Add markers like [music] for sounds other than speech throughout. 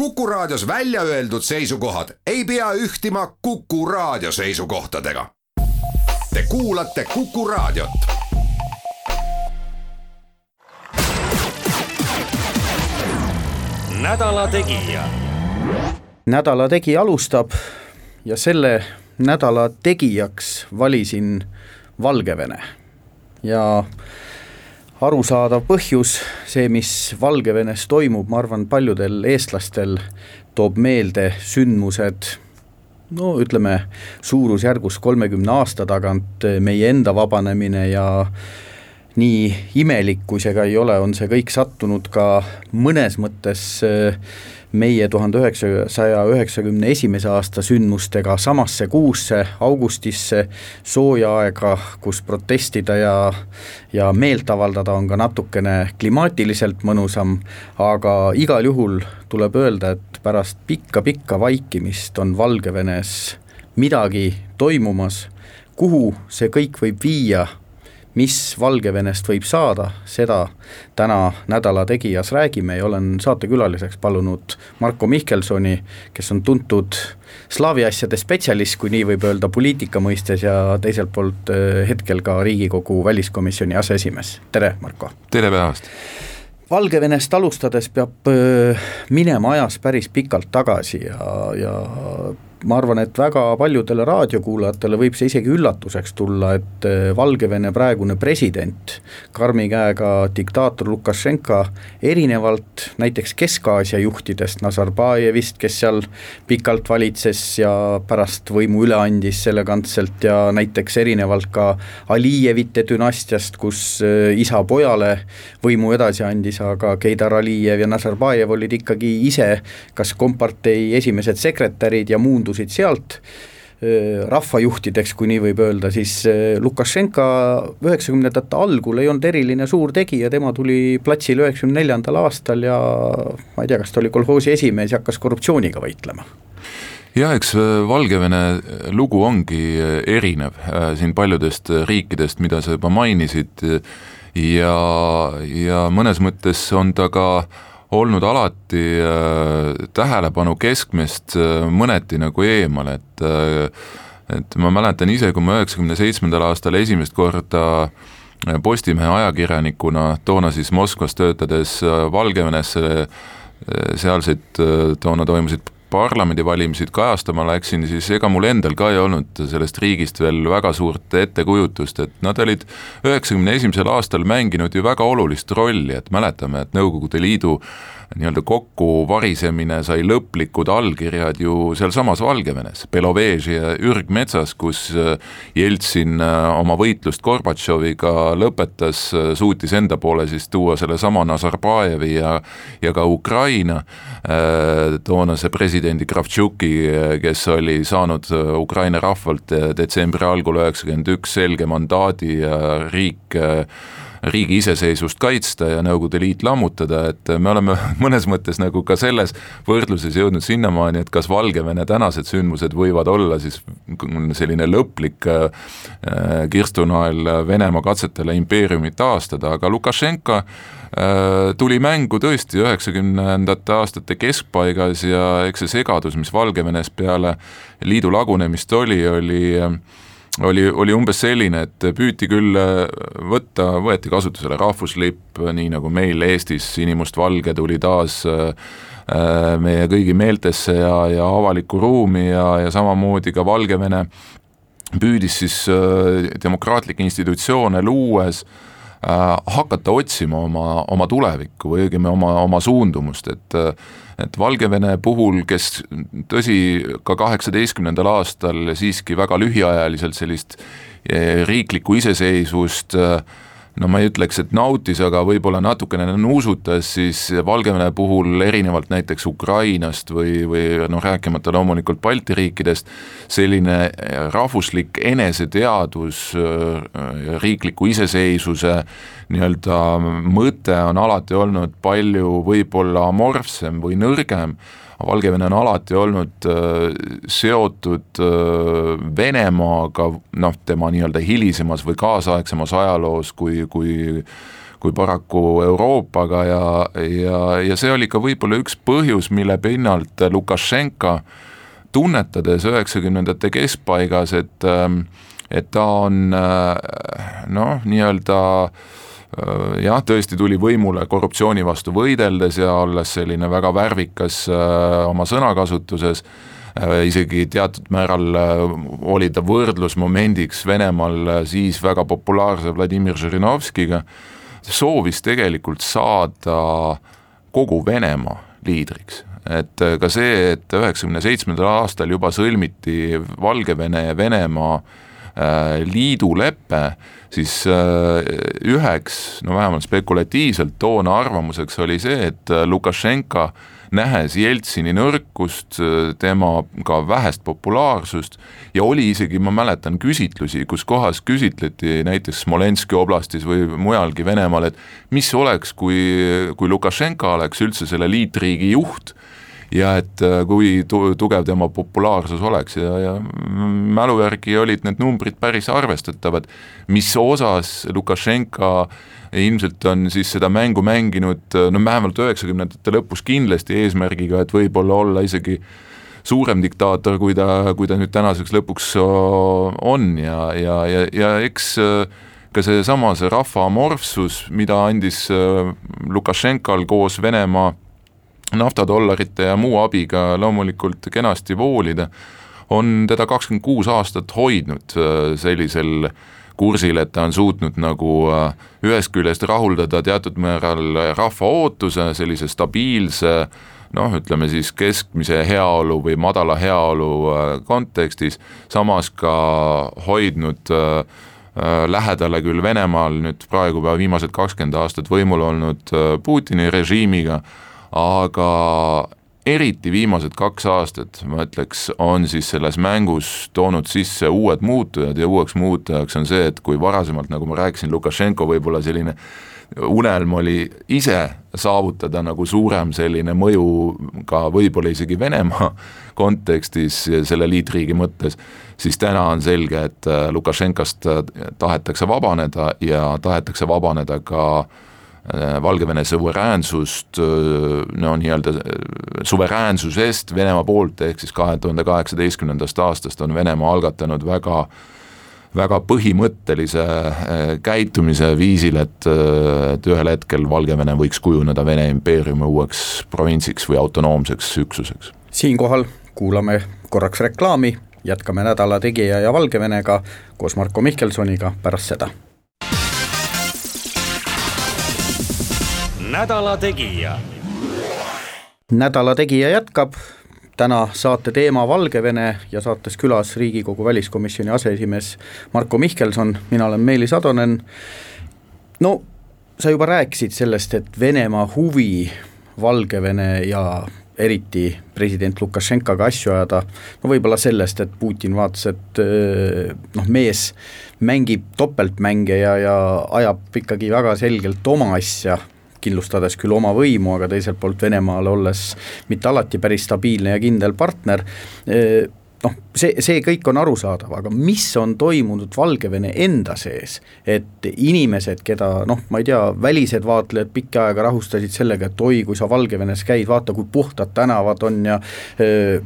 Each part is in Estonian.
Kuku Raadios välja öeldud seisukohad ei pea ühtima Kuku Raadio seisukohtadega. Te kuulate Kuku Raadiot. nädala Tegija. nädala Tegija alustab ja selle nädala tegijaks valisin Valgevene ja arusaadav põhjus, see, mis Valgevenes toimub, ma arvan, paljudel eestlastel toob meelde sündmused no ütleme, suurusjärgus kolmekümne aasta tagant meie enda vabanemine ja nii imelik, kui see ka ei ole, on see kõik sattunud ka mõnes mõttes äh, meie tuhande üheksasaja üheksakümne esimese aasta sündmustega samasse kuusse, augustisse, sooja aega, kus protestida ja ja meelt avaldada on ka natukene klimaatiliselt mõnusam, aga igal juhul tuleb öelda, et pärast pikka-pikka vaikimist on Valgevenes midagi toimumas, kuhu see kõik võib viia mis Valgevenest võib saada, seda täna Nädala Tegijas räägime ja olen saatekülaliseks palunud Marko Mihkelsoni, kes on tuntud slaavi asjade spetsialist, kui nii võib öelda, poliitika mõistes ja teiselt poolt eh, hetkel ka Riigikogu väliskomisjoni aseesimees, tere Marko! tere päevast! Valgevenest alustades peab eh, minema ajas päris pikalt tagasi ja, ja ma arvan, et väga paljudele raadiokuulajatele võib see isegi üllatuseks tulla, et eh, Valgevene praegune president, karmi käega diktaator Lukašenka, erinevalt näiteks Kesk-Aasia juhtidest, Nazarbajevist, kes seal pikalt valitses ja pärast võimu üle andis elegantselt ja näiteks erinevalt ka Alijevite dünastiast, kus eh, isa pojale võimu edasi andis, aga Keidar Alijev ja Nazarbajev olid ikkagi ise kas kompartei esimesed sekretärid ja muundusid liikusid sealt rahvajuhtideks, kui nii võib öelda, siis Lukašenka üheksakümnendate algul ei olnud eriline suur tegija, tema tuli platsile üheksakümne neljandal aastal ja ma ei tea, kas ta oli kolhoosi esimees ja hakkas korruptsiooniga võitlema. Jah, eks Valgevene lugu ongi erinev siin paljudest riikidest, mida sa juba mainisid ja, ja mõnes mõttes on ta ka äh, olnud alati äh, tähelepanu keskmest äh, mõneti nagu eemal, et äh, et ma mäletan ise, kui ma üheksakümne seitsmendal aastal esimest korda Postimehe ajakirjanikuna, toona siis Moskvas töötades Valgevenesse, sealseid, toona toimusid parlamendivalimised kajastama läksin, siis ega mul endal ka ei olnud sellest riigist veel väga suurt ettekujutust, et nad olid üheksakümne esimesel aastal mänginud ju väga olulist rolli, et mäletame, et Nõukogude Liidu nii-öelda kokkuvarisemine sai lõplikud allkirjad ju sealsamas Valgevenes, Beloveži ja ürgmetsas, kus äh, Jeltsin äh, oma võitlust Gorbatšoviga lõpetas, äh, suutis enda poole siis tuua sellesama Nazarbajevi ja ja ka Ukraina toonase presidendi Kravtšuki, kes oli saanud Ukraina rahvalt detsembri algul üheksakümmend üks selge mandaadi ja riik riigi iseseisvust kaitsta ja Nõukogude Liit lammutada, et me oleme [laughs] mõnes mõttes nagu ka selles võrdluses jõudnud sinnamaani, et kas Valgevene tänased sündmused võivad olla siis selline lõplik äh, kirstunael Venemaa katsetele impeeriumit taastada, aga Lukašenka äh, tuli mängu tõesti üheksakümnendate aastate keskpaigas ja eks see segadus, mis Valgevenes peale liidu lagunemist oli, oli oli, oli umbes selline, et püüti küll äh, võtta, võeti kasutusele rahvuslipp, nii nagu meil Eestis sinimustvalge tuli taas äh, äh, meie kõigi meeltesse ja, ja avalikku ruumi ja, ja samamoodi ka Valgevene püüdis siis demokraatlikke institutsioone luues hakata otsima oma, oma tulevikku või õigemini oma, oma suundumust, et et Valgevene puhul, kes tõsi, ka kaheksateistkümnendal aastal siiski väga lühiajaliselt sellist eh, riiklikku iseseisvust äh, no ma ei ütleks, et nautis, aga võib-olla natukene nuusutas, siis Valgevene puhul erinevalt näiteks Ukrainast või, või noh, rääkimata loomulikult Balti riikidest, selline rahvuslik eneseteadvus, riikliku iseseisvuse nii-öelda mõte on alati olnud palju võib-olla amorfsem või nõrgem Valgevene on alati olnud äh, seotud äh, Venemaaga noh, tema nii-öelda hilisemas või kaasaegsemas ajaloos, kui, kui kui paraku Euroopaga ja, ja, ja see oli ka võib-olla üks põhjus, mille pinnalt Lukašenka tunnetades üheksakümnendate keskpaigas, et et ta on noh, nii-öelda jah, tõesti tuli võimule korruptsiooni vastu võideldes ja olles selline väga värvikas oma sõnakasutuses Äh, isegi teatud määral äh, oli ta võrdlusmomendiks Venemaal äh, siis väga populaarse Vladimir Žirinovskiga, soovis tegelikult saada kogu Venemaa liidriks. Et ka see, et üheksakümne seitsmendal aastal juba sõlmiti Valgevene ja Venemaa liidulepe, siis üheks, no vähemalt spekulatiivselt toona arvamuseks oli see, et Lukašenka nähes Jeltsini nõrkust, tema ka vähest populaarsust ja oli isegi, ma mäletan, küsitlusi, kus kohas küsitleti näiteks Smolenski oblastis või mujalgi Venemaal, et mis oleks, kui, kui Lukašenka oleks üldse selle liitriigi juht ja et äh, kui tu-, tugev tema populaarsus oleks ja, ja mälu järgi olid need numbrid päris arvestatavad, mis osas Lukašenka ilmselt on siis seda mängu mänginud no vähemalt üheksakümnendate lõpus kindlasti eesmärgiga, et võib-olla olla isegi suurem diktaator, kui ta, kui ta nüüd tänaseks lõpuks on. Ja, ja, ja, ja eks ka seesama, see rahva amorfsus, mida andis Lukašenkal koos Venemaa naftadollarite ja muu abiga loomulikult kenasti voolida, on teda kakskümmend kuus aastat hoidnud sellisel äh, kursil, et ta on suutnud nagu äh, ühest küljest rahuldada teatud määral rahva ootuse sellise stabiilse noh, ütleme siis keskmise heaolu või madala heaolu äh, kontekstis, samas ka hoidnud äh, lähedale küll Venemaal nüüd praegu juba viimased kakskümmend aastat võimul olnud Putini režiimiga, aga eriti viimased kaks aastat, ma ütleks, on siis selles mängus toonud sisse uued muutujad ja uueks muutujaks on see, et kui varasemalt, nagu ma rääkisin, Lukašenko võib-olla selline unelm oli ise saavutada nagu suurem selline mõju ka võib-olla isegi Venemaa [laughs] kontekstis selle liitriigi mõttes, siis täna on selge, et Lukašenkast tahetakse vabaneda ja tahetakse vabaneda ka äh, Äh, Valgevene suveräänsust, äh, no nii-öelda äh, suveräänsusest Venemaa poolt, ehk siis kahe tuhande kaheksateistkümnendast aastast on Venemaa algatanud väga väga põhimõttelise käitumise viisil, et, et ühel hetkel Valgevene võiks kujuneda Vene impeeriumi uueks provintsiks või autonoomseks üksuseks. siinkohal kuulame korraks reklaami, jätkame Nädala Tegija ja Valgevenega koos Marko Mihkelsoniga pärast seda nädala Tegija. nädala Tegija jätkab, täna saate teema Valgevene ja saates külas Riigikogu väliskomisjoni aseesimees Marko Mihkelson, mina olen Meelis Atonen. no sa juba rääkisid sellest, et Venemaa huvi Valgevene ja eriti president Lukašenkaga asju ajada, no võib-olla sellest, et Putin vaatas, et noh, mees mängib topeltmänge ja, ja ajab ikkagi väga selgelt oma asja killustades küll oma võimu, aga teiselt poolt Venemaale olles mitte alati päris stabiilne ja kindel partner, noh, see, see kõik on arusaadav, aga mis on toimunud Valgevene enda sees, et inimesed, keda noh, ma ei tea, välised vaatlejad pikka aega rahustasid sellega, et oi, kui sa Valgevenes käid, vaata, kui puhtad tänavad on ja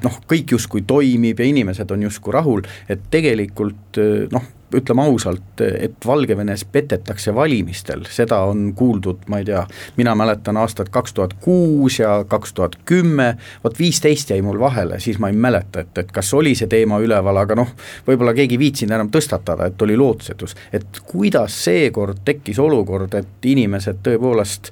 noh, kõik justkui toimib ja inimesed on justkui rahul, et tegelikult noh, ütleme ausalt, et Valgevenes petetakse valimistel, seda on kuuldud, ma ei tea, mina mäletan aastat kaks tuhat kuus ja kaks tuhat kümme, vot viisteist jäi mul vahele, siis ma ei mäleta, et, et kas oli see teema üleval, aga noh, võib-olla keegi ei viitsinud enam tõstatada, et oli lootusetus. et kuidas seekord tekkis olukord, et inimesed tõepoolest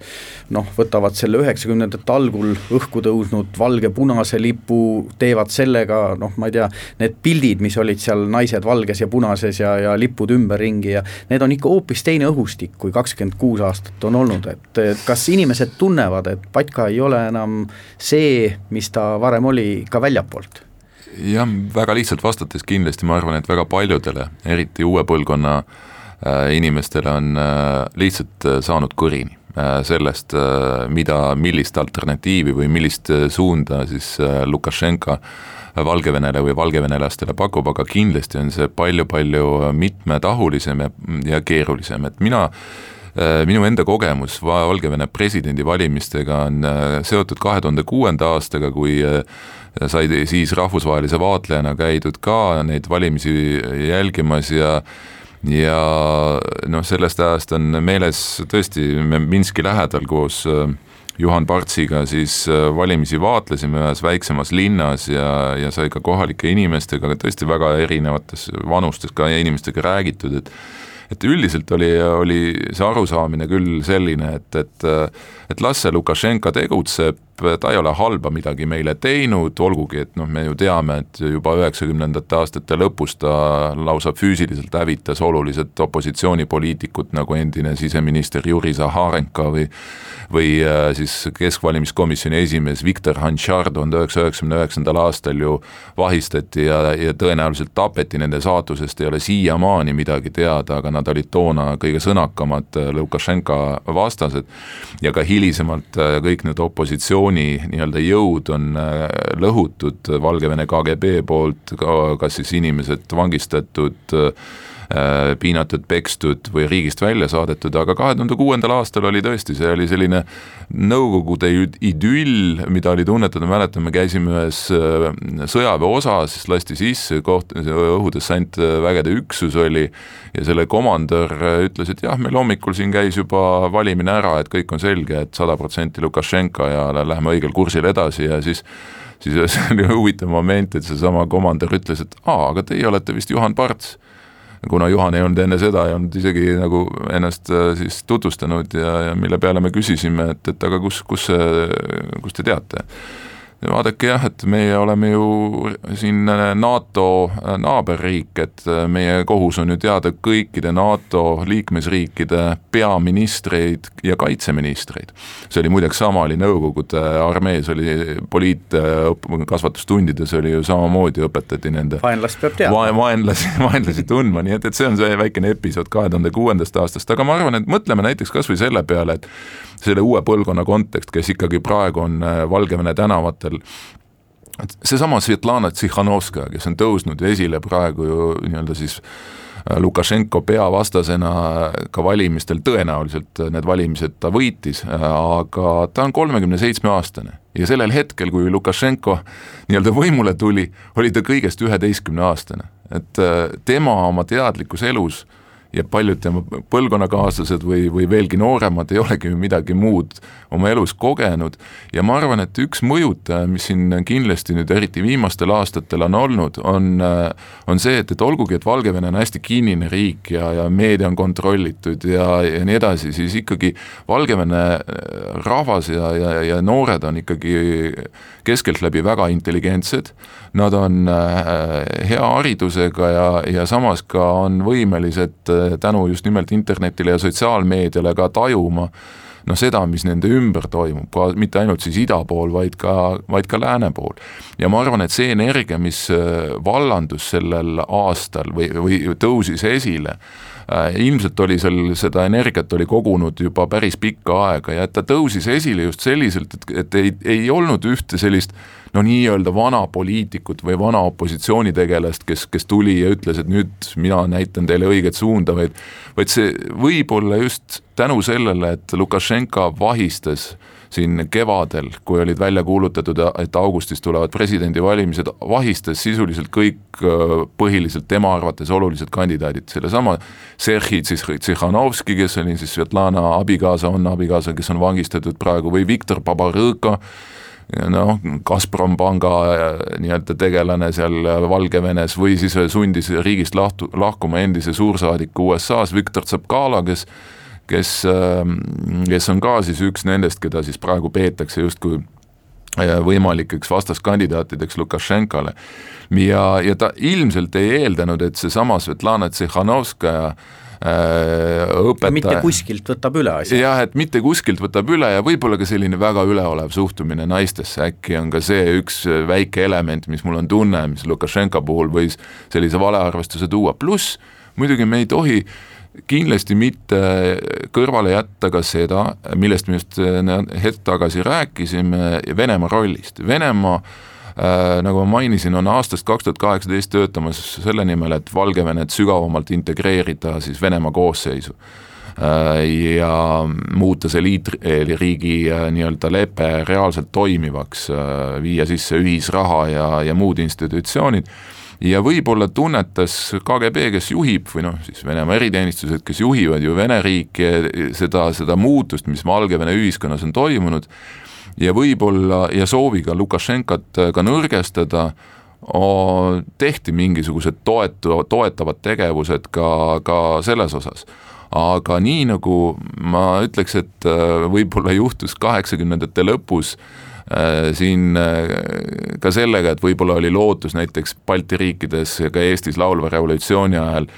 noh, võtavad selle üheksakümnendate algul õhku tõusnud valge-punase lipu, teevad sellega noh, ma ei tea, need pildid, mis olid seal naised valges ja punases ja, ja lipud ümberringi ja need on ikka hoopis teine õhustik, kui kakskümmend kuus aastat on olnud, et kas inimesed tunnevad, et Patka ei ole enam see, mis ta varem oli, ka väljapoolt? jah, väga lihtsalt vastates kindlasti ma arvan, et väga paljudele, eriti uue põlvkonna äh, inimestele on äh, lihtsalt äh, saanud kõrini sellest äh,, mida, millist alternatiivi või millist äh, suunda siis äh, Lukašenka Valgevenele või valgevenelastele pakub, aga kindlasti on see palju-palju mitmetahulisem ja, ja keerulisem, et mina minu enda kogemus Valgevene presidendivalimistega on seotud kahe tuhande kuuenda aastaga, kui sai siis rahvusvahelise vaatlejana käidud ka neid valimisi jälgimas ja ja noh, sellest ajast on meeles tõesti, me Minski lähedal koos äh, Juhan Partsiga siis äh, valimisi vaatlesime ühes väiksemas linnas ja, ja sai ka kohalike inimestega tõesti väga erinevates vanustes ka inimestega räägitud, et et üldiselt oli, oli see arusaamine küll selline, et, et et las see Lukašenka tegutseb, ta ei ole halba midagi meile teinud, olgugi et noh, me ju teame, et juba üheksakümnendate aastate lõpus ta lausa füüsiliselt hävitas oluliselt opositsioonipoliitikut, nagu endine siseminister Juri Zaharenka või või äh, siis Keskvalimiskomisjoni esimees Viktor Hantšar tuhande üheksasaja üheksakümne üheksandal aastal ju vahistati ja, ja tõenäoliselt tapeti, nende saatusest ei ole siiamaani midagi teada, aga nad olid toona kõige sõnakamad äh, Lukašenka vastased. Ja ka hilisemalt äh, kõik need opositsiooni nii-öelda jõud on äh, lõhutud Valgevene KGB poolt, kas siis inimesed vangistatud Äh, piinatud, pekstud või riigist välja saadetud, aga kahe tuhande kuuendal aastal oli tõesti, see oli selline Nõukogude idüll, mida oli tunnetada, mäletame, käisime ühes äh, sõjaväeosas, siis lasti sisse, koht-, õhudessantvägede üksus oli ja selle komandör ütles, et jah, meil hommikul siin käis juba valimine ära, et kõik on selge, et sada protsenti Lukašenka ja läheme õigel kursil edasi ja siis siis see [laughs] oli huvitav moment, et seesama komandör ütles, et aa, aga teie olete vist Juhan Parts kuna Juhan ei olnud enne seda, ei olnud isegi nagu ennast äh, siis tutvustanud ja, ja mille peale me küsisime, et, et aga kus, kus kust te teate vaadake jah, et meie oleme ju siin NATO naaberriik, et meie kohus on ju teada kõikide NATO liikmesriikide peaministreid ja kaitseministreid. see oli muideks sama, oli Nõukogude armees oli poliitkasvatustundides oli ju samamoodi õpetati nende vaenlast peab teadma va. vaenlasi, [laughs] vaenlasi tundma, nii et, et see on see väikene episood kahe tuhande kuuendast aastast, aga ma arvan, et mõtleme näiteks kas või selle peale, et selle uue põlvkonna kontekst, kes ikkagi praegu on Valgevene tänavatel aastal et seesama Svetlana Tsihhanovskaja, kes on tõusnud esile praegu ju nii-öelda siis äh, Lukašenko peavastasena ka valimistel, tõenäoliselt need valimised ta võitis, äh, aga ta on kolmekümne seitsme aastane ja sellel hetkel, kui Lukašenko nii-öelda võimule tuli, oli ta kõigest üheteistkümne aastane, et äh, tema oma teadlikus elus äh, ja paljud tema põlvkonnakaaslased või, või veelgi nooremad ei olegi midagi muud oma elus kogenud. Ja ma arvan, et üks mõjutaja, mis siin kindlasti nüüd eriti viimastel aastatel on olnud, on, on see, et, et olgugi, et Valgevene on hästi kinnine riik ja, ja meedia on kontrollitud ja, ja nii edasi, siis ikkagi Valgevene rahvas ja, ja, ja noored on ikkagi keskeltläbi väga intelligentsed, nad on hea haridusega ja, ja samas ka on võimelised tänu just nimelt internetile ja sotsiaalmeediale ka tajuma noh, seda, mis nende ümber toimub, mitte ainult siis ida pool, vaid ka, vaid ka lääne pool. ja ma arvan, et see energia, mis äh, vallandus sellel aastal või, või tõusis esile, äh, ilmselt oli seal seda energiat oli kogunud juba päris pikka aega ja et ta tõusis esile just selliselt, et, et ei, ei olnud ühte sellist no nii-öelda vana poliitikut või vana opositsioonitegelast, kes, kes tuli ja ütles, et nüüd mina näitan teile õiget suunda, vaid vaid see võib olla just tänu sellele, et Lukašenka vahistas siin kevadel, kui olid välja kuulutatud, et augustis tulevad presidendivalimised, vahistas sisuliselt kõik äh, põhiliselt tema arvates olulised kandidaadid, sellesama Sergei Tsihhanovski, kes oli siis Svetlana abikaasa, on abikaasa, kes on vangistatud praegu, või Viktor Babarõka, noh, Gazprom panga äh, nii-öelda tegelane seal Valgevenes või siis sundis riigist lahtu, lahkuma endise suursaadiku USA-s Viktor Tsapkala, kes kes, ähm, kes on ka siis üks nendest, keda siis praegu peetakse justkui äh, võimalikeks vastaskandidaatideks Lukašenkale. ja, ja ta ilmselt ei eeldanud, et seesama Svetlana Tsihhanovskaja Äh, õpetaja. mitte kuskilt võtab üle asja. jah, et mitte kuskilt võtab üle ja võib-olla ka selline väga üleolev suhtumine naistesse, äkki on ka see üks väike element, mis mul on tunne, mis Lukašenka puhul võis sellise valearvestuse tuua, pluss muidugi me ei tohi kindlasti mitte kõrvale jätta ka seda, millest me just hetk tagasi rääkisime, Venemaa rollist, Venemaa Äh, nagu ma mainisin, on aastast kaks tuhat kaheksateist töötamas selle nimel, et Valgevenet sügavamalt integreerida siis Venemaa koosseisu. Ja muuta see liitriigi nii-öelda lepe reaalselt toimivaks, viia sisse ühisraha ja, ja muud institutsioonid. Ja võib-olla tunnetas KGB, kes juhib, või noh, siis Venemaa eriteenistused, kes juhivad ju Vene riiki, seda, seda muutust, mis Valgevene ühiskonnas on toimunud, ja võib-olla, ja sooviga Lukašenkat ka nõrgestada, tehti mingisugused toetu, toetavad tegevused ka, ka selles osas. Aga nii nagu ma ütleks, et võib-olla juhtus kaheksakümnendate lõpus äh, Äh, siin äh, ka sellega, et võib-olla oli lootus näiteks Balti riikides ja ka Eestis laulva revolutsiooni ajal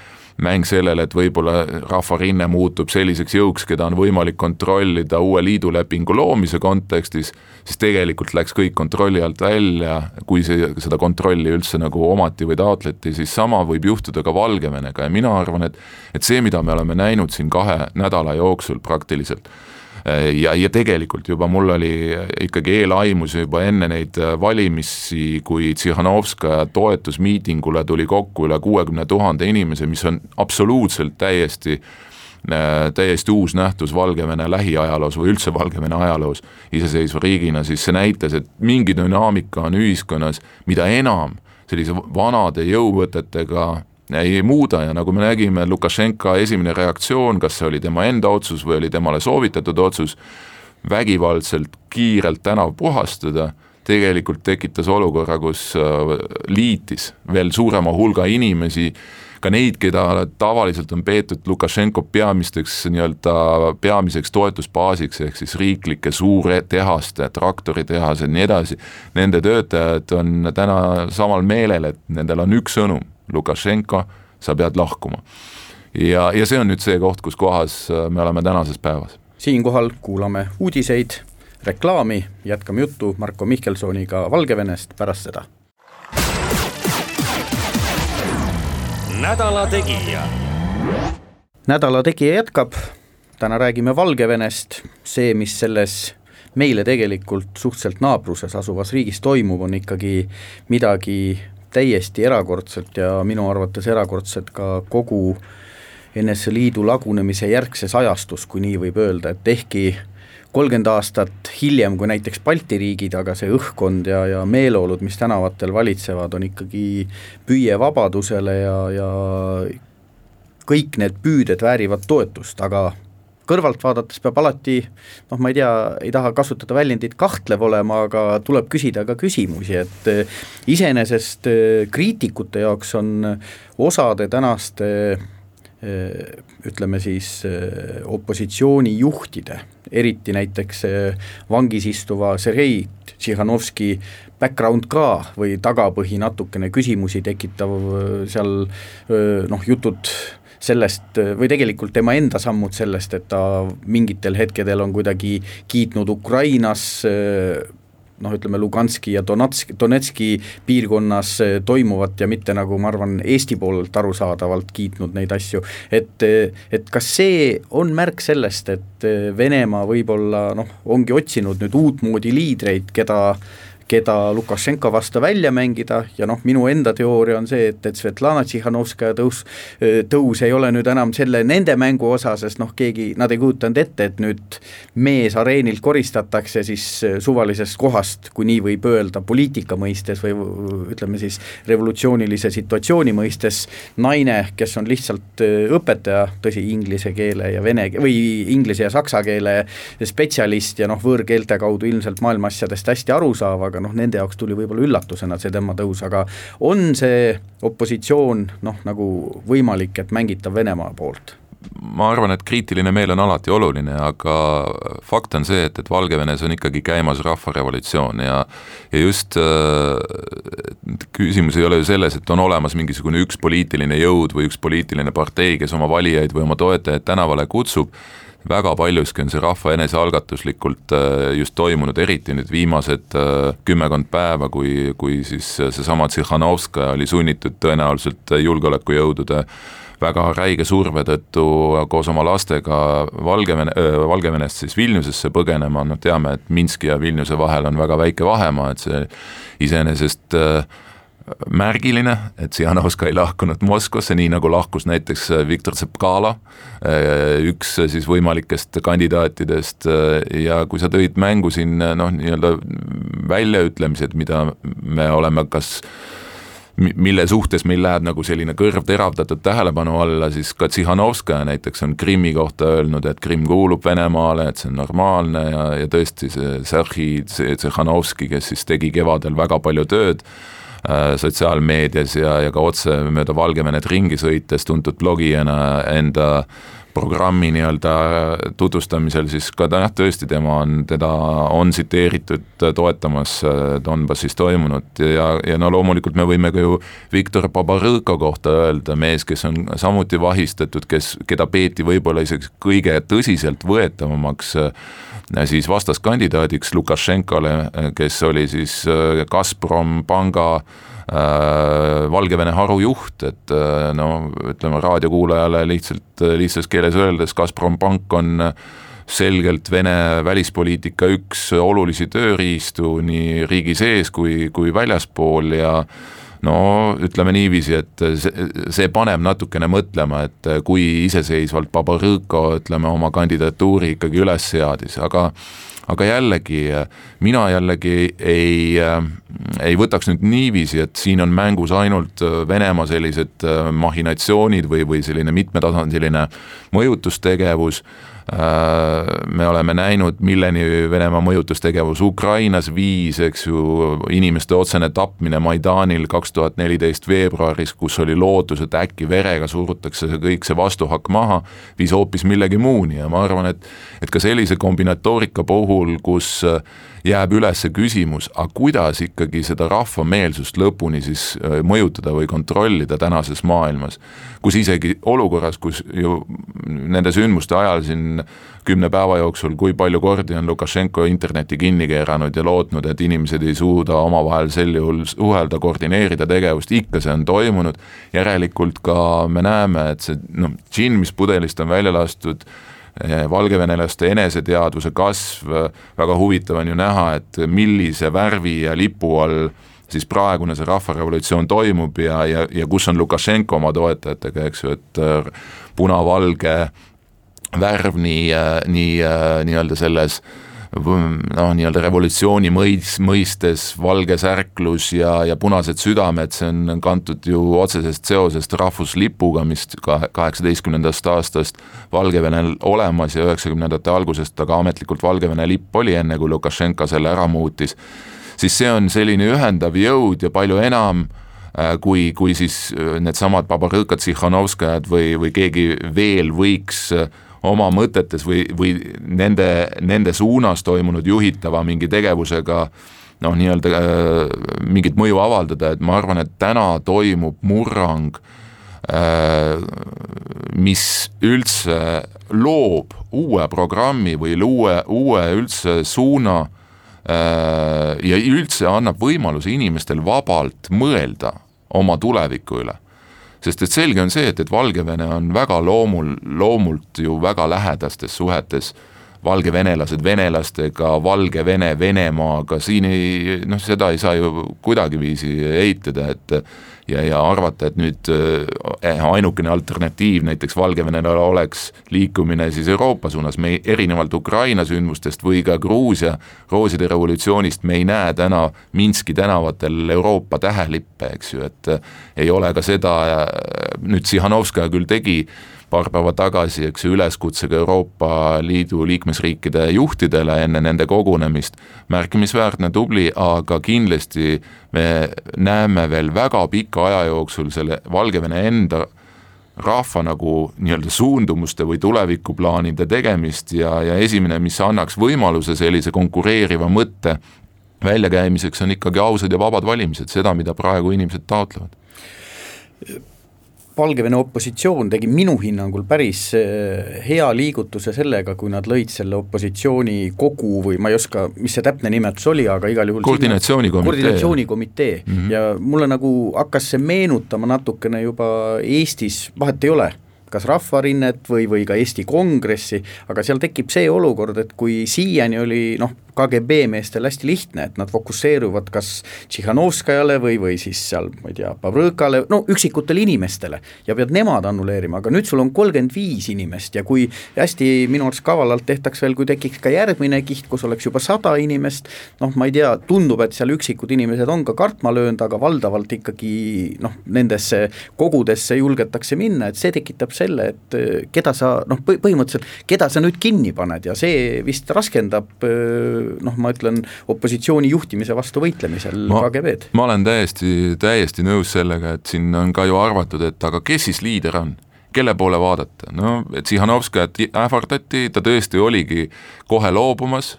mäng sellele, et võib-olla rahvarinne muutub selliseks jõuks, keda on võimalik kontrollida uue liidulepingu loomise kontekstis, siis tegelikult läks kõik kontrolli alt välja, kui see, seda kontrolli üldse nagu omati või taotleti, siis sama võib juhtuda ka Valgevenega ja mina arvan, et et see, mida me oleme näinud siin kahe nädala jooksul praktiliselt, ja, ja tegelikult juba mul oli ikkagi eelaimus juba enne neid äh, valimisi, kui Tsihhanovskaja toetusmiitingule tuli kokku üle kuuekümne tuhande inimese, mis on absoluutselt täiesti äh, täiesti uus nähtus Valgevene lähiajaloos või üldse Valgevene ajaloos iseseisva riigina, siis see näitas, et mingi dünaamika on ühiskonnas, mida enam sellise vanade jõuvõtetega ei muuda ja nagu me nägime, Lukašenka esimene reaktsioon, kas see oli tema enda otsus või oli temale soovitatud otsus, vägivaldselt kiirelt tänav puhastada, tegelikult tekitas olukorra, kus äh, liitis veel suurema hulga inimesi, ka neid, keda tavaliselt on peetud Lukašenko peamisteks nii-öelda peamiseks toetusbaasiks, ehk siis riiklike suurtehaste, traktoritehased, nii edasi. Nende töötajad on täna samal meelel, et nendel on üks sõnum Lukašenko, sa pead lahkuma. ja, ja see on nüüd see koht, kus kohas äh, me oleme tänases päevas. siinkohal kuulame uudiseid, reklaami, jätkame juttu Marko Mihkelsoniga Valgevenest pärast seda. nädala Tegija. nädala Tegija jätkab, täna räägime Valgevenest, see, mis selles meile tegelikult suhteliselt naabruses asuvas riigis toimub, on ikkagi midagi täiesti erakordset ja minu arvates erakordset ka kogu NSV Liidu lagunemise järgses ajastus, kui nii võib öelda, et ehkki kolmkümmend aastat hiljem kui näiteks Balti riigid, aga see õhkkond ja, ja meeleolud, mis tänavatel valitsevad, on ikkagi püüe vabadusele ja, ja kõik need püüded väärivad toetust, aga kõrvalt vaadates peab alati noh, ma ei tea, ei taha kasutada väljendit kahtlev olema, aga tuleb küsida ka küsimusi, et eh, iseenesest eh, kriitikute jaoks on osade tänaste eh, ütleme siis opositsioonijuhtide, eriti näiteks vangis istuva Sergei Tšihhanovski background ka või tagapõhi natukene küsimusi tekitav seal noh, jutud sellest või tegelikult tema enda sammud sellest, et ta mingitel hetkedel on kuidagi kiitnud Ukrainas noh, ütleme Luganski ja Donatski, Donetski piirkonnas toimuvat ja mitte nagu ma arvan, Eesti poolelt arusaadavalt kiitnud neid asju, et et kas see on märk sellest, et Venemaa võib-olla noh, ongi otsinud nüüd uutmoodi liidreid, keda keda Lukašenka vastu välja mängida ja noh, minu enda teooria on see, et, et Svetlana Tšihhanovskaja tõus, tõus ei ole nüüd enam selle, nende mängu osa, sest noh, keegi, nad ei kujutanud ette, et nüüd mees areenilt koristatakse siis suvalisest kohast, kui nii võib öelda, poliitika mõistes või ütleme siis revolutsioonilise situatsiooni mõistes, naine, kes on lihtsalt õpetaja, tõsi, inglise keele ja vene või inglise ja saksa keele spetsialist ja noh, võõrkeelte kaudu ilmselt maailma asjadest hästi aru saav, aga noh, nende jaoks tuli võib-olla üllatusena see tema tõus, aga on see opositsioon noh, nagu võimalik, et mängitav Venemaa poolt? ma arvan, et kriitiline meel on alati oluline, aga fakt on see, et, et Valgevenes on ikkagi käimas rahvarevolutsioon ja ja just äh, küsimus ei ole ju selles, et on olemas mingisugune üks poliitiline jõud või üks poliitiline partei, kes oma valijaid või oma toetajaid tänavale kutsub, väga paljuski on see rahva enesealgatuslikult äh, just toimunud, eriti nüüd viimased äh, kümmekond päeva, kui, kui siis seesama Tsihhanovskaja oli sunnitud tõenäoliselt julgeolekujõudude väga räige surve tõttu koos oma lastega Valgevene, Valgevenest siis Vilniusesse põgenema, noh teame, et Minski ja Vilniuse vahel on väga väike vahemaa, et see iseenesest äh, märgiline, et Tsihanovskaja ei lahkunud Moskvasse, nii nagu lahkus näiteks Viktor Tsepkala, üks siis võimalikest kandidaatidest ja kui sa tõid mängu siin noh, nii-öelda väljaütlemised, mida me oleme kas mille suhtes meil läheb nagu selline kõrv teravdatud tähelepanu alla, siis ka Tsihanovskaja näiteks on Krimmi kohta öelnud, et Krimm kuulub Venemaale, et see on normaalne ja, ja tõesti see Sergei Tsihanovski, kes siis tegi kevadel väga palju tööd äh, sotsiaalmeedias ja, ja ka otse mööda Valgevenet ringi sõites tuntud blogijana enda programmi nii-öelda tutvustamisel, siis ka jah, tõesti tema on, teda on tsiteeritud toetamas Donbassis toimunut ja, ja no loomulikult me võime ka ju Viktor Babarõko kohta öelda, mees, kes on samuti vahistatud, kes, keda peeti võib-olla isegi kõige tõsiseltvõetavamaks siis vastaskandidaadiks Lukašenkole, kes oli siis Gazprom panga Äh, Valgevene harujuht, et äh, no ütleme raadiokuulajale lihtsalt lihtsas keeles öeldes, Gazprom pank on selgelt Vene välispoliitika üks olulisi tööriistu nii riigi sees kui, kui väljaspool ja no ütleme niiviisi, et see, see paneb natukene mõtlema, et kui iseseisvalt Babarõko ütleme oma kandidatuuri ikkagi üles seadis, aga aga jällegi, mina jällegi ei, ei võtaks nüüd niiviisi, et siin on mängus ainult Venemaa sellised mahhinatsioonid või, või selline mitmetasandiline mõjutustegevus. Äh, me oleme näinud, milleni Venemaa mõjutustegevus Ukrainas viis, eks ju, inimeste otsene tapmine Maidanil kaks tuhat neliteist veebruaris, kus oli lootus, et äkki verega surutakse see kõik see vastuhakk maha, viis hoopis millegi muuni. Ja ma arvan, et et ka sellise kombinatoorika puhul, kus jääb üles küsimus, aga kuidas ikkagi seda rahva meelsust lõpuni siis äh, mõjutada või kontrollida tänases maailmas, kus isegi olukorras, kus ju nende sündmuste ajal siin kümne päeva jooksul, kui palju kordi on Lukašenko interneti kinni keeranud ja lootnud, et inimesed ei suuda omavahel sel juhul suhelda, koordineerida tegevust, ikka see on toimunud, järelikult ka me näeme, et see noh, džinn, mis pudelist on välja lastud, valgevenelaste eneseteadvuse kasv, väga huvitav on ju näha, et millise värvi ja lipu all siis praegune see rahvarevolutsioon toimub ja, ja, ja kus on Lukašenko oma toetajatega, eks ju, et äh, punavalge värv nii, nii nii-öelda selles äh, noh, nii-öelda revolutsiooni mõis, mõistes valge särklus ja, ja punased südamed, see on kantud ju otsesest seosest rahvuslipuga, mis ka kaheksateistkümnendast aastast Valgevenel olemas ja üheksakümnendate algusest ta ka ametlikult Valgevene lipp oli, enne kui Lukašenka selle ära muutis, siis see on selline ühendav jõud ja palju enam äh, kui, kui siis äh, needsamad Babarõkad, Tsihhanovskajad või, või keegi veel võiks äh, oma mõtetes või, või nende, nende suunas toimunud juhitava mingi tegevusega noh, nii-öelda äh, mingit mõju avaldada, et ma arvan, et täna toimub murrang äh,, mis üldse loob uue programmi või uue, uue üldse suuna äh, ja üldse annab võimaluse inimestel vabalt mõelda oma tuleviku üle sest et selge on see, et, et Valgevene on väga loomul, loomult ju väga lähedastes suhetes valgevenelased venelastega, Valgevene Venemaaga, siin ei noh, seda ei saa ju kuidagiviisi eitada, et ja, ja arvata, et nüüd äh, ainukene alternatiiv näiteks Valgevenele oleks liikumine siis Euroopa suunas, me ei, erinevalt Ukraina sündmustest või ka Gruusia rooside revolutsioonist, me ei näe täna Minski tänavatel Euroopa tähelippe, eks ju, et ei ole ka seda, nüüd Tsihhanovskaja küll tegi paar päeva tagasi, eks ju, üleskutsega Euroopa Liidu liikmesriikide juhtidele enne nende kogunemist, märkimisväärne, tubli, aga kindlasti me näeme veel väga pika aja jooksul selle Valgevene enda rahva nagu nii-öelda suundumuste või tulevikuplaanide tegemist ja, ja esimene, mis annaks võimaluse sellise konkureeriva mõtte väljakäimiseks, on ikkagi ausad ja vabad valimised, seda, mida praegu inimesed taotlevad Valgevene opositsioon tegi minu hinnangul päris eh, hea liigutuse sellega, kui nad lõid selle opositsiooni kogu või ma ei oska, mis see täpne nimetus oli, aga igal juhul koordinatsioonikomitee, koordinatsioonikomitee mm -hmm. ja mulle nagu hakkas see meenutama natukene juba Eestis, vahet ei ole, kas Rahvarinnet või, või ka Eesti Kongressi, aga seal tekib see olukord, et kui siiani oli noh, KGB meestel hästi lihtne, et nad fokusseeruvad kas Tšihhanovskajale või, või siis seal, ma ei tea, Pavrõkale, no üksikutele inimestele ja pead nemad annuleerima, aga nüüd sul on kolmkümmend viis inimest ja kui hästi minu arust kavalalt tehtaks veel, kui tekiks ka järgmine kiht, kus oleks juba sada inimest, noh, ma ei tea, tundub, et seal üksikud inimesed on ka kartma löönud, aga valdavalt ikkagi noh, nendesse kogudesse julgetakse minna, et see tekitab selle, et keda sa noh, põhimõtteliselt, keda sa nüüd kinni paned ja see vist raskendab noh, ma ütlen, opositsiooni juhtimise vastu võitlemisel KGB-d. ma olen täiesti, täiesti nõus sellega, et siin on ka ju arvatud, et aga kes siis liider on kelle poole vaadata, no Tsihhanovskajat ähvardati, ta tõesti oligi kohe loobumas,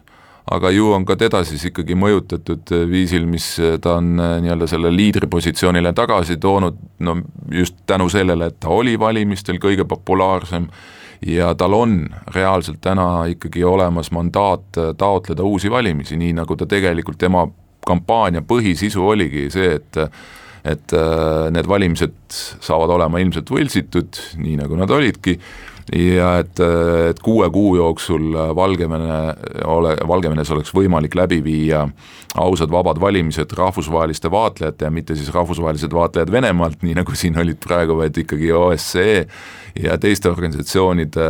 aga ju on ka teda siis ikkagi mõjutatud viisil, mis ta on nii-öelda selle liidripositsioonile tagasi toonud, no just tänu sellele, et ta oli valimistel kõige populaarsem ja tal on reaalselt täna ikkagi olemas mandaat taotleda uusi valimisi, nii nagu ta tegelikult, tema kampaania põhisisu oligi see, et et äh, need valimised saavad olema ilmselt võltsitud, nii nagu nad olidki, ja et, et kuue kuu jooksul Valgevene ole, Valgevenes oleks võimalik läbi viia ausad vabad valimised rahvusvaheliste vaatlejate ja mitte siis rahvusvahelised vaatlejad Venemaalt, nii nagu siin olid praegu, vaid ikkagi OSCE ja teiste organisatsioonide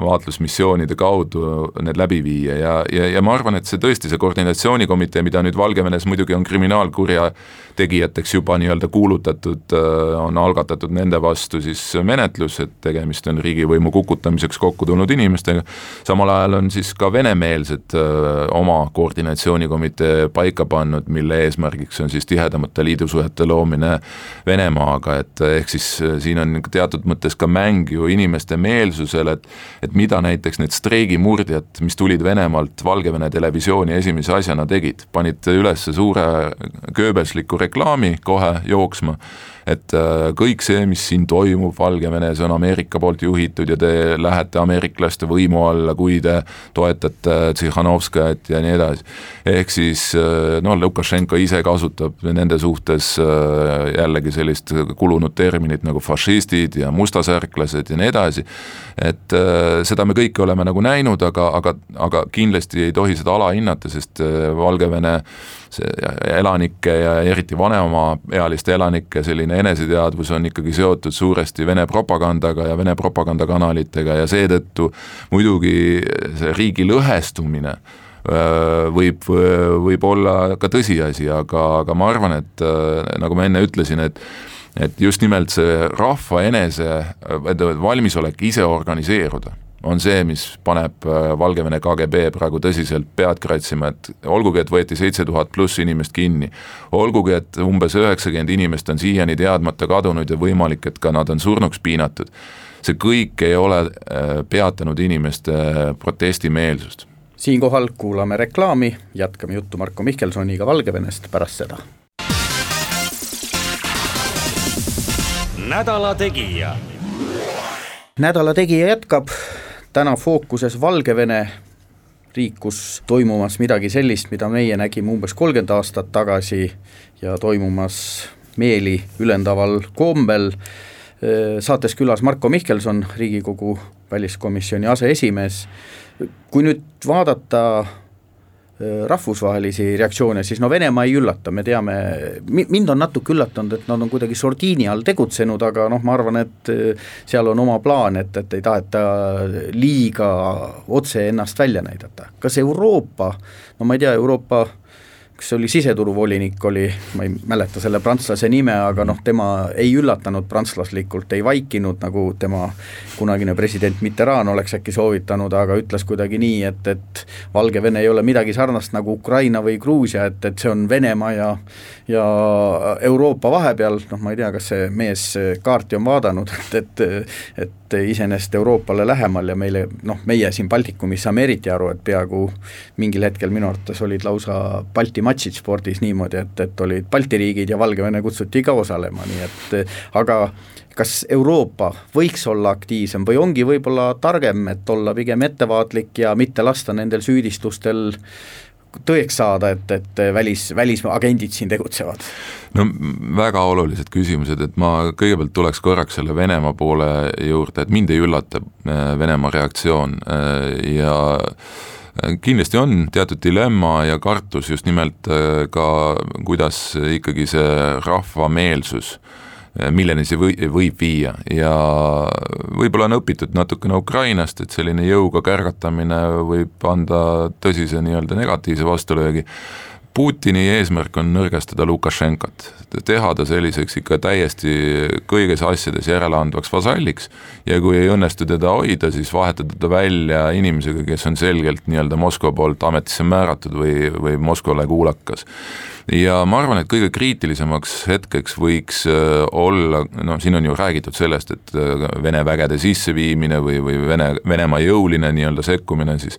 vaatlusmissioonide kaudu need läbi viia. Ja, ja, ja ma arvan, et see tõesti, see koordinatsioonikomitee, mida nüüd Valgevenes muidugi on kriminaalkurja tegijateks juba nii-öelda kuulutatud, on algatatud nende vastu siis menetlus, et tegemist on riigivõimu kukutamiseks kokku tulnud inimestega, samal ajal on siis ka venemeelsed oma koordinatsioonikomitee paika pannud, mille eesmärgiks on siis tihedamate liidusuhete loomine Venemaaga, et ehk siis siin on teatud mõttes ka mäng ju inimeste meelsusel, et et mida näiteks need streigimurdjad, mis tulid Venemaalt Valgevene televisiooni esimese asjana tegid, panid üles suure kööbelsliku reklaami kohe jooksma et äh, kõik see, mis siin toimub Valgevenes, on Ameerika poolt juhitud ja te lähete ameeriklaste võimu alla, kui te toetate Tsihhanovskajat ja nii edasi. ehk siis äh, noh, Lukašenko ise kasutab nende suhtes äh, jällegi sellist kulunud terminit nagu fašistid ja mustasärklased ja nii edasi, et seda me kõike oleme nagu näinud, aga, aga, aga kindlasti ei tohi seda alahinnata, sest Valgevene elanike ja eriti vanemaealiste elanike selline eneseteadvus on ikkagi seotud suuresti Vene propagandaga ja Vene propagandakanalitega ja seetõttu muidugi see riigi lõhestumine võib, võib olla ka tõsiasi, aga, aga ma arvan, et nagu ma enne ütlesin, et et just nimelt see rahva enese valmisolek ise organiseeruda on see, mis paneb äh, Valgevene KGB praegu tõsiselt pead kratsima, et olgugi, et võeti seitse tuhat pluss inimest kinni, olgugi, et umbes üheksakümmend inimest on siiani teadmata kadunud ja võimalik, et ka nad on surnuks piinatud, see kõik ei ole äh, peatanud inimeste äh, protestimeelsust. siinkohal kuulame reklaami, jätkame juttu Marko Mihkelsoniga Valgevenest pärast seda. nädala Tegija nädala Tegija jätkab täna fookuses Valgevene riik, kus toimumas midagi sellist, mida meie nägime umbes kolmkümmend aastat tagasi ja toimumas meeli ülendaval kombel, saates külas Marko Mihkelson, Riigikogu väliskomisjoni aseesimees, kui nüüd vaadata rahvusvahelisi reaktsioone, siis no Venemaa ei üllata, me teame, mind on natuke üllatanud, et nad on kuidagi sordiini all tegutsenud, aga noh, ma arvan, et äh, seal on oma plaan, et, et ei taheta liiga otse ennast välja näidata. kas Euroopa, no ma ei tea, Euroopa kas see oli siseturuvolinik, oli, ma ei mäleta selle prantslase nime, aga noh, tema ei üllatanud prantslaslikult, ei vaikinud, nagu tema kunagine president Mitterrand oleks äkki soovitanud, aga ütles kuidagi nii, et, et Valgevene ei ole midagi sarnast nagu Ukraina või Gruusia, et, et see on Venemaa ja ja Euroopa vahepeal, noh, ma ei tea, kas see mees kaarti on vaadanud, et, et et iseenesest Euroopale lähemal ja meile noh, meie siin Baltikumis saame eriti aru, et peaaegu mingil hetkel minu arvates olid lausa Balti matšid spordis niimoodi, et, et olid Balti riigid ja Valgevene kutsuti ka osalema, nii et aga kas Euroopa võiks olla aktiivsem või ongi võib-olla targem, et olla pigem ettevaatlik ja mitte lasta nendel süüdistustel tõeks saada, et, et välis, välisagendid siin tegutsevad? no väga olulised küsimused, et ma kõigepealt tuleks korraks selle Venemaa poole juurde, et mind ei üllata äh, Venemaa reaktsioon äh, ja kindlasti on teatud dilemma ja kartus just nimelt ka, kuidas ikkagi see rahvameelsus milleni see või, võib viia. Ja võib-olla on õpitud natukene Ukrainast, et selline jõuga kärgatamine võib anda tõsise nii-öelda negatiivse vastulöögi Putini eesmärk on nõrgestada Lukašenkat, teha ta selliseks ikka täiesti kõiges asjades järeleandvaks vasalliks ja kui ei õnnestu teda hoida, siis vahetada ta välja inimesega, kes on selgelt nii-öelda Moskva poolt ametisse määratud või, või Moskvale kuulakas. Ja ma arvan, et kõige kriitilisemaks hetkeks võiks äh, olla, no siin on ju räägitud sellest, et äh, Vene vägede sisseviimine või, või Vene, Venemaa jõuline nii-öelda sekkumine siis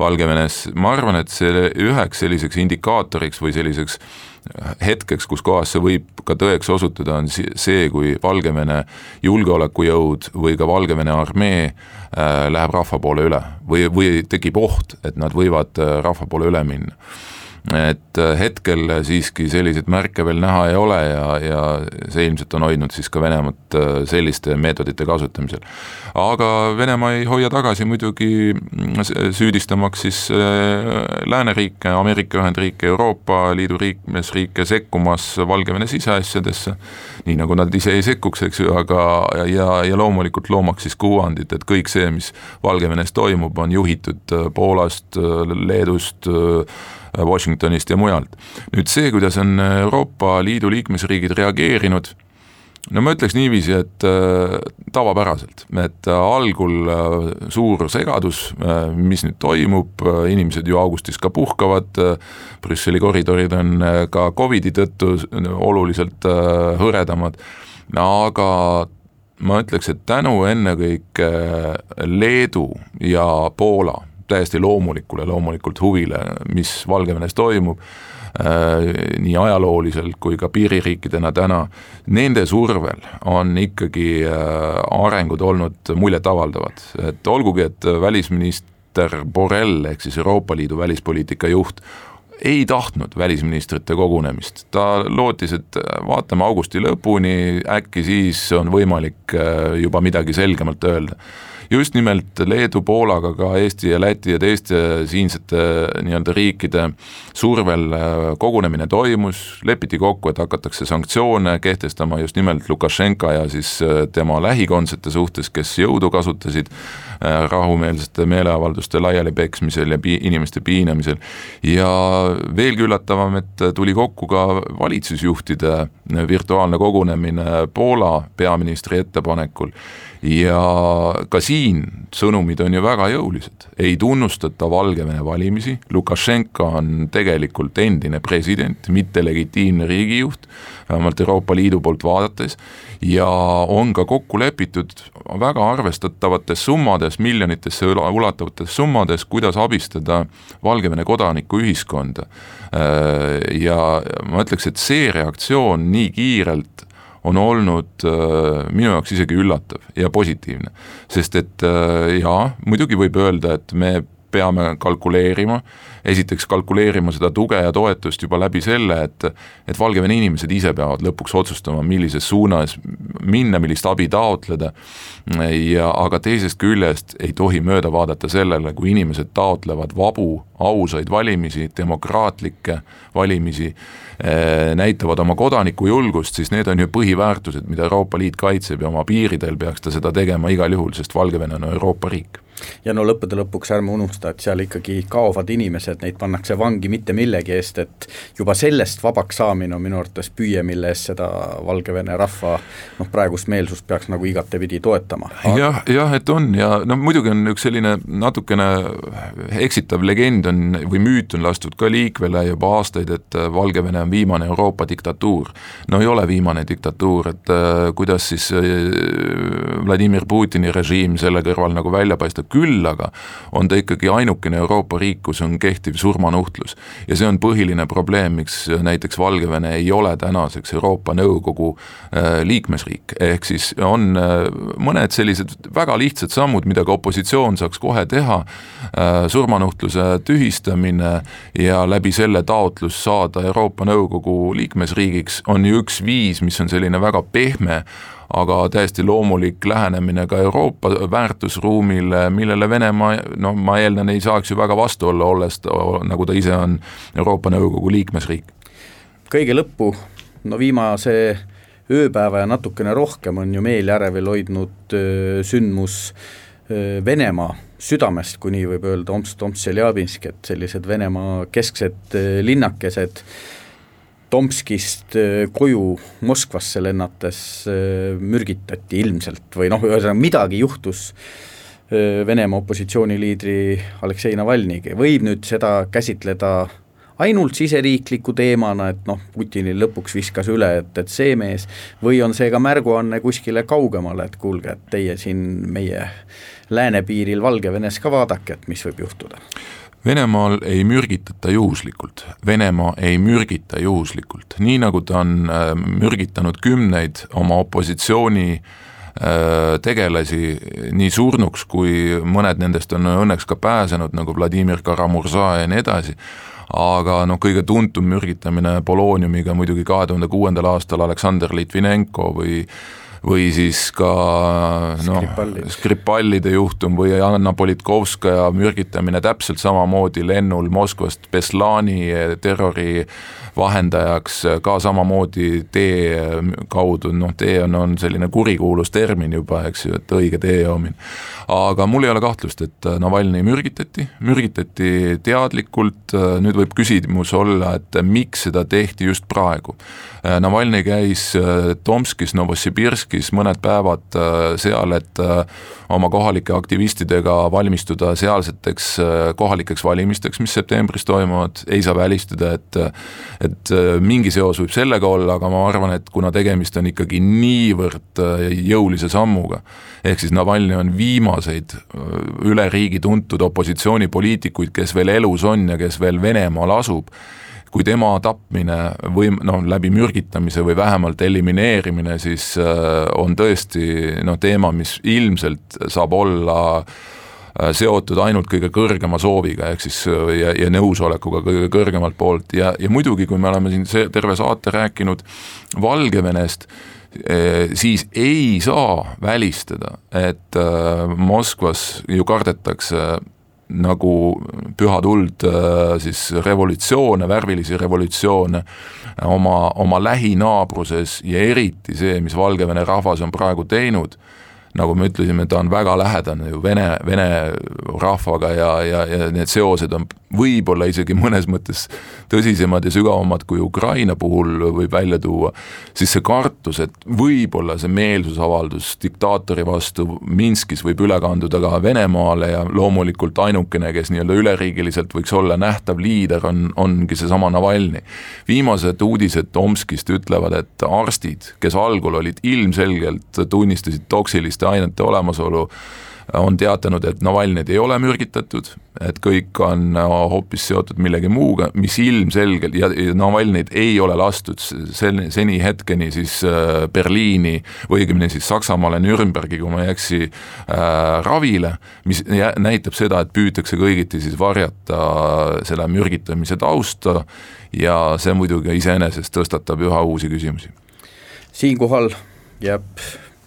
Valgevenes, ma arvan, et see üheks selliseks indikaatoriks või selliseks äh, hetkeks, kus kohas see võib ka tõeks osutuda, on see, kui Valgevene julgeolekujõud või ka Valgevene armee läheb rahva poole üle või, või tekib oht, et nad võivad rahva poole üle minna et äh, hetkel siiski selliseid märke veel näha ei ole ja, ja see ilmselt on hoidnud siis ka Venemaad äh, selliste meetodite kasutamisel. aga Venemaa ei hoia tagasi muidugi mm, süüdistamaks siis äh, lääneriike, Ameerika Ühendriike, Euroopa Liidu liikmesriike sekkumas Valgevene siseasjadesse, nii nagu nad ise ei sekkuks, eks ju, aga ja, ja loomulikult loomaks siis kuvandit, et kõik see, mis Valgevenes toimub, on juhitud Poolast, Leedust, Washingtonist ja mujalt. nüüd see, kuidas on Euroopa Liidu liikmesriigid reageerinud, no ma ütleks niiviisi, et äh, tavapäraselt, et äh, algul äh, suur segadus äh,, mis nüüd toimub äh,, inimesed ju augustis ka puhkavad äh,, Brüsseli koridorid on äh, ka Covidi tõttu oluliselt äh, hõredamad, aga ma ütleks, et tänu ennekõike Leedu ja Poola täiesti loomulikule loomulikult huvile, mis Valgevenes toimub äh,, nii ajalooliselt kui ka piiririikidena täna, nende survel on ikkagi äh, arengud olnud muljetavaldavad, et olgugi, et välisminister Borrell ehk siis Euroopa Liidu välispoliitika juht ei tahtnud välisministrite kogunemist, ta lootis, et vaatame augusti lõpuni, äkki siis on võimalik äh, juba midagi selgemalt öelda just nimelt Leedu, Poolaga, ka Eesti ja Läti ja teiste siinsete nii-öelda riikide survel äh, kogunemine toimus, lepiti kokku, et hakatakse sanktsioone kehtestama just nimelt Lukašenka ja siis äh, tema lähikondsete suhtes, kes jõudu kasutasid äh, rahumeelsete meeleavalduste laialipeksmisel ja pi-, inimeste piinamisel. ja veelgi üllatavam, et tuli kokku ka valitsusjuhtide virtuaalne kogunemine Poola peaministri ettepanekul ja ka siin sõnumid on ju väga jõulised, ei tunnustata Valgevene valimisi, Lukašenka on tegelikult endine president, mitte legitiimne riigijuht, vähemalt Euroopa Liidu poolt vaadates, ja on ka kokku lepitud väga arvestatavates summades, miljonitesse ulatuvates summades, kuidas abistada Valgevene kodanikuühiskonda. Ja ma ütleks, et see reaktsioon nii kiirelt on olnud äh, minu jaoks isegi üllatav ja positiivne. sest et äh, jaa, muidugi võib öelda, et me peame kalkuleerima, esiteks kalkuleerima seda tuge ja toetust juba läbi selle, et et Valgevene inimesed ise peavad lõpuks otsustama, millises suunas minna, millist abi taotleda, ja aga teisest küljest ei tohi mööda vaadata sellele, kui inimesed taotlevad vabu, ausaid valimisi, demokraatlikke valimisi, eh, näitavad oma kodanikujulgust, siis need on ju põhiväärtused, mida Euroopa Liit kaitseb ja oma piiridel peaks ta seda tegema igal juhul, sest Valgevene on Euroopa riik ja no lõppude lõpuks ärme unusta, et seal ikkagi kaovad inimesed, neid pannakse vangi mitte millegi eest, et juba sellest vabaks saamine on minu arvates püüe, mille eest seda Valgevene rahva noh, praegust meelsust peaks nagu igatepidi toetama Aga.... jah, jah, et on ja no muidugi on üks selline natukene eksitav legend on või müüt on lastud ka liikvele juba aastaid, et Valgevene on viimane Euroopa diktatuur. no ei ole viimane diktatuur, et äh, kuidas siis äh, Vladimir Putini režiim selle kõrval nagu välja paistab, küll aga on ta ikkagi ainukene Euroopa riik, kus on kehtiv surmanuhtlus. ja see on põhiline probleem, miks näiteks Valgevene ei ole tänaseks Euroopa Nõukogu äh, liikmesriik, ehk siis on äh, mõned sellised väga lihtsad sammud, mida ka opositsioon saaks kohe teha, äh, surmanuhtluse tühistamine ja läbi selle taotlus saada Euroopa Nõukogu liikmesriigiks on ju üks viis, mis on selline väga pehme, aga täiesti loomulik lähenemine ka Euroopa väärtusruumile, millele Venemaa noh, ma eeldan, ei saaks ju väga vastu olla, olles nagu ta ise on Euroopa Nõukogu liikmesriik. kõige lõppu, no viimase ööpäeva ja natukene rohkem on ju meeljärevil hoidnud sündmus Venemaa südamest, kui nii võib öelda, Omsk-Tomsk, Tšeljabinsk, et sellised Venemaa kesksed linnakesed Tomskist koju Moskvasse lennates mürgitati ilmselt või noh, ühesõnaga midagi juhtus Venemaa opositsiooniliidri Aleksei Navalnõiga, võib nüüd seda käsitleda ainult siseriikliku teemana, et noh, Putinil lõpuks viskas üle, et, et see mees, või on see ka märguanne kuskile kaugemale, et kuulge, et teie siin meie läänepiiril Valgevenes ka vaadake, et mis võib juhtuda? Venemaal ei mürgitata juhuslikult, Venemaa ei mürgita juhuslikult, nii nagu ta on äh, mürgitanud kümneid oma opositsiooni äh, tegelasi nii surnuks, kui mõned nendest on õnneks ka pääsenud, nagu Vladimir Karamurza ja nii edasi aga noh, kõige tuntum mürgitamine polooniumiga muidugi kahe tuhande kuuendal aastal Aleksandr Litvinenko või või siis ka noh, Skripallide juhtum või Anna Politkovskaja mürgitamine täpselt samamoodi lennul Moskvast Beslani terrori vahendajaks ka samamoodi tee kaudu, noh tee on, on selline kurikuulus termin juba, eks ju, et õige tee joomine. aga mul ei ole kahtlust, et Navalnõi mürgitati, mürgitati teadlikult, nüüd võib küsimus olla, et miks seda tehti just praegu. Navalnõi käis Tomskis, Novosibirskis mõned päevad seal, et oma kohalike aktivistidega valmistuda sealseteks kohalikeks valimisteks, mis septembris toimuvad, ei saa välistada, et et äh, mingi seos võib sellega olla, aga ma arvan, et kuna tegemist on ikkagi niivõrd äh, jõulise sammuga, ehk siis Navalnõi on viimaseid äh, üle riigi tuntud opositsioonipoliitikuid, kes veel elus on ja kes veel Venemaal asub, kui tema tapmine või noh, läbi mürgitamise või vähemalt elimineerimine, siis on tõesti noh, teema, mis ilmselt saab olla äh, Äh, seotud ainult kõige kõrgema sooviga, ehk siis äh, ja, ja nõusolekuga kõige kõrgemalt poolt. Ja, ja muidugi, kui me oleme siin see terve saate rääkinud Valgevenest, äh, siis ei saa välistada, et Moskvas ju kardetakse nagu püha tuld siis revolutsioone, värvilisi revolutsioone oma, oma lähinaabruses ja eriti see, mis Valgevene rahvas on praegu teinud. nagu me ütlesime, ta on väga lähedane ju vene, vene rahvaga ja, ja, ja need seosed on võib-olla isegi mõnes mõttes tõsisemad ja sügavamad, kui Ukraina puhul võib välja tuua, siis see kartus, et võib-olla see meelsusavaldus diktaatori vastu Minskis võib üle kanduda ka Venemaale ja loomulikult ainukene, kes nii-öelda üleriigiliselt võiks olla nähtav liider, on, ongi seesama Navalnõi. viimased uudised Omskist ütlevad, et arstid, kes algul olid ilmselgelt, tunnistasid toksiliste ainete olemasolu, on teatanud, et Navalnõid ei ole mürgitatud, et kõik on hoopis seotud millegi muuga, mis ilmselgelt ja, Navalnõid ei ole lastud seni, seni hetkeni siis äh, Berliini või õigemini siis Saksamaale Nürnbergi, kui ma ei eksi äh,, ravile, mis näitab seda, et püütakse kõigiti siis varjata selle mürgitamise tausta ja see muidugi iseenesest tõstatab üha uusi küsimusi. siinkohal jääb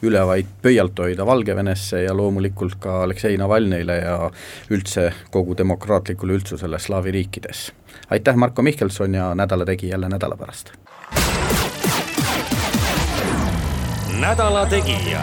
üle vaid pöialt hoida Valgevenesse ja loomulikult ka Aleksei Navalnõile ja üldse kogu demokraatlikule üldsusele slaavi riikides. aitäh, Marko Mihkelson ja Nädala tegi jälle nädala pärast. nädala Tegija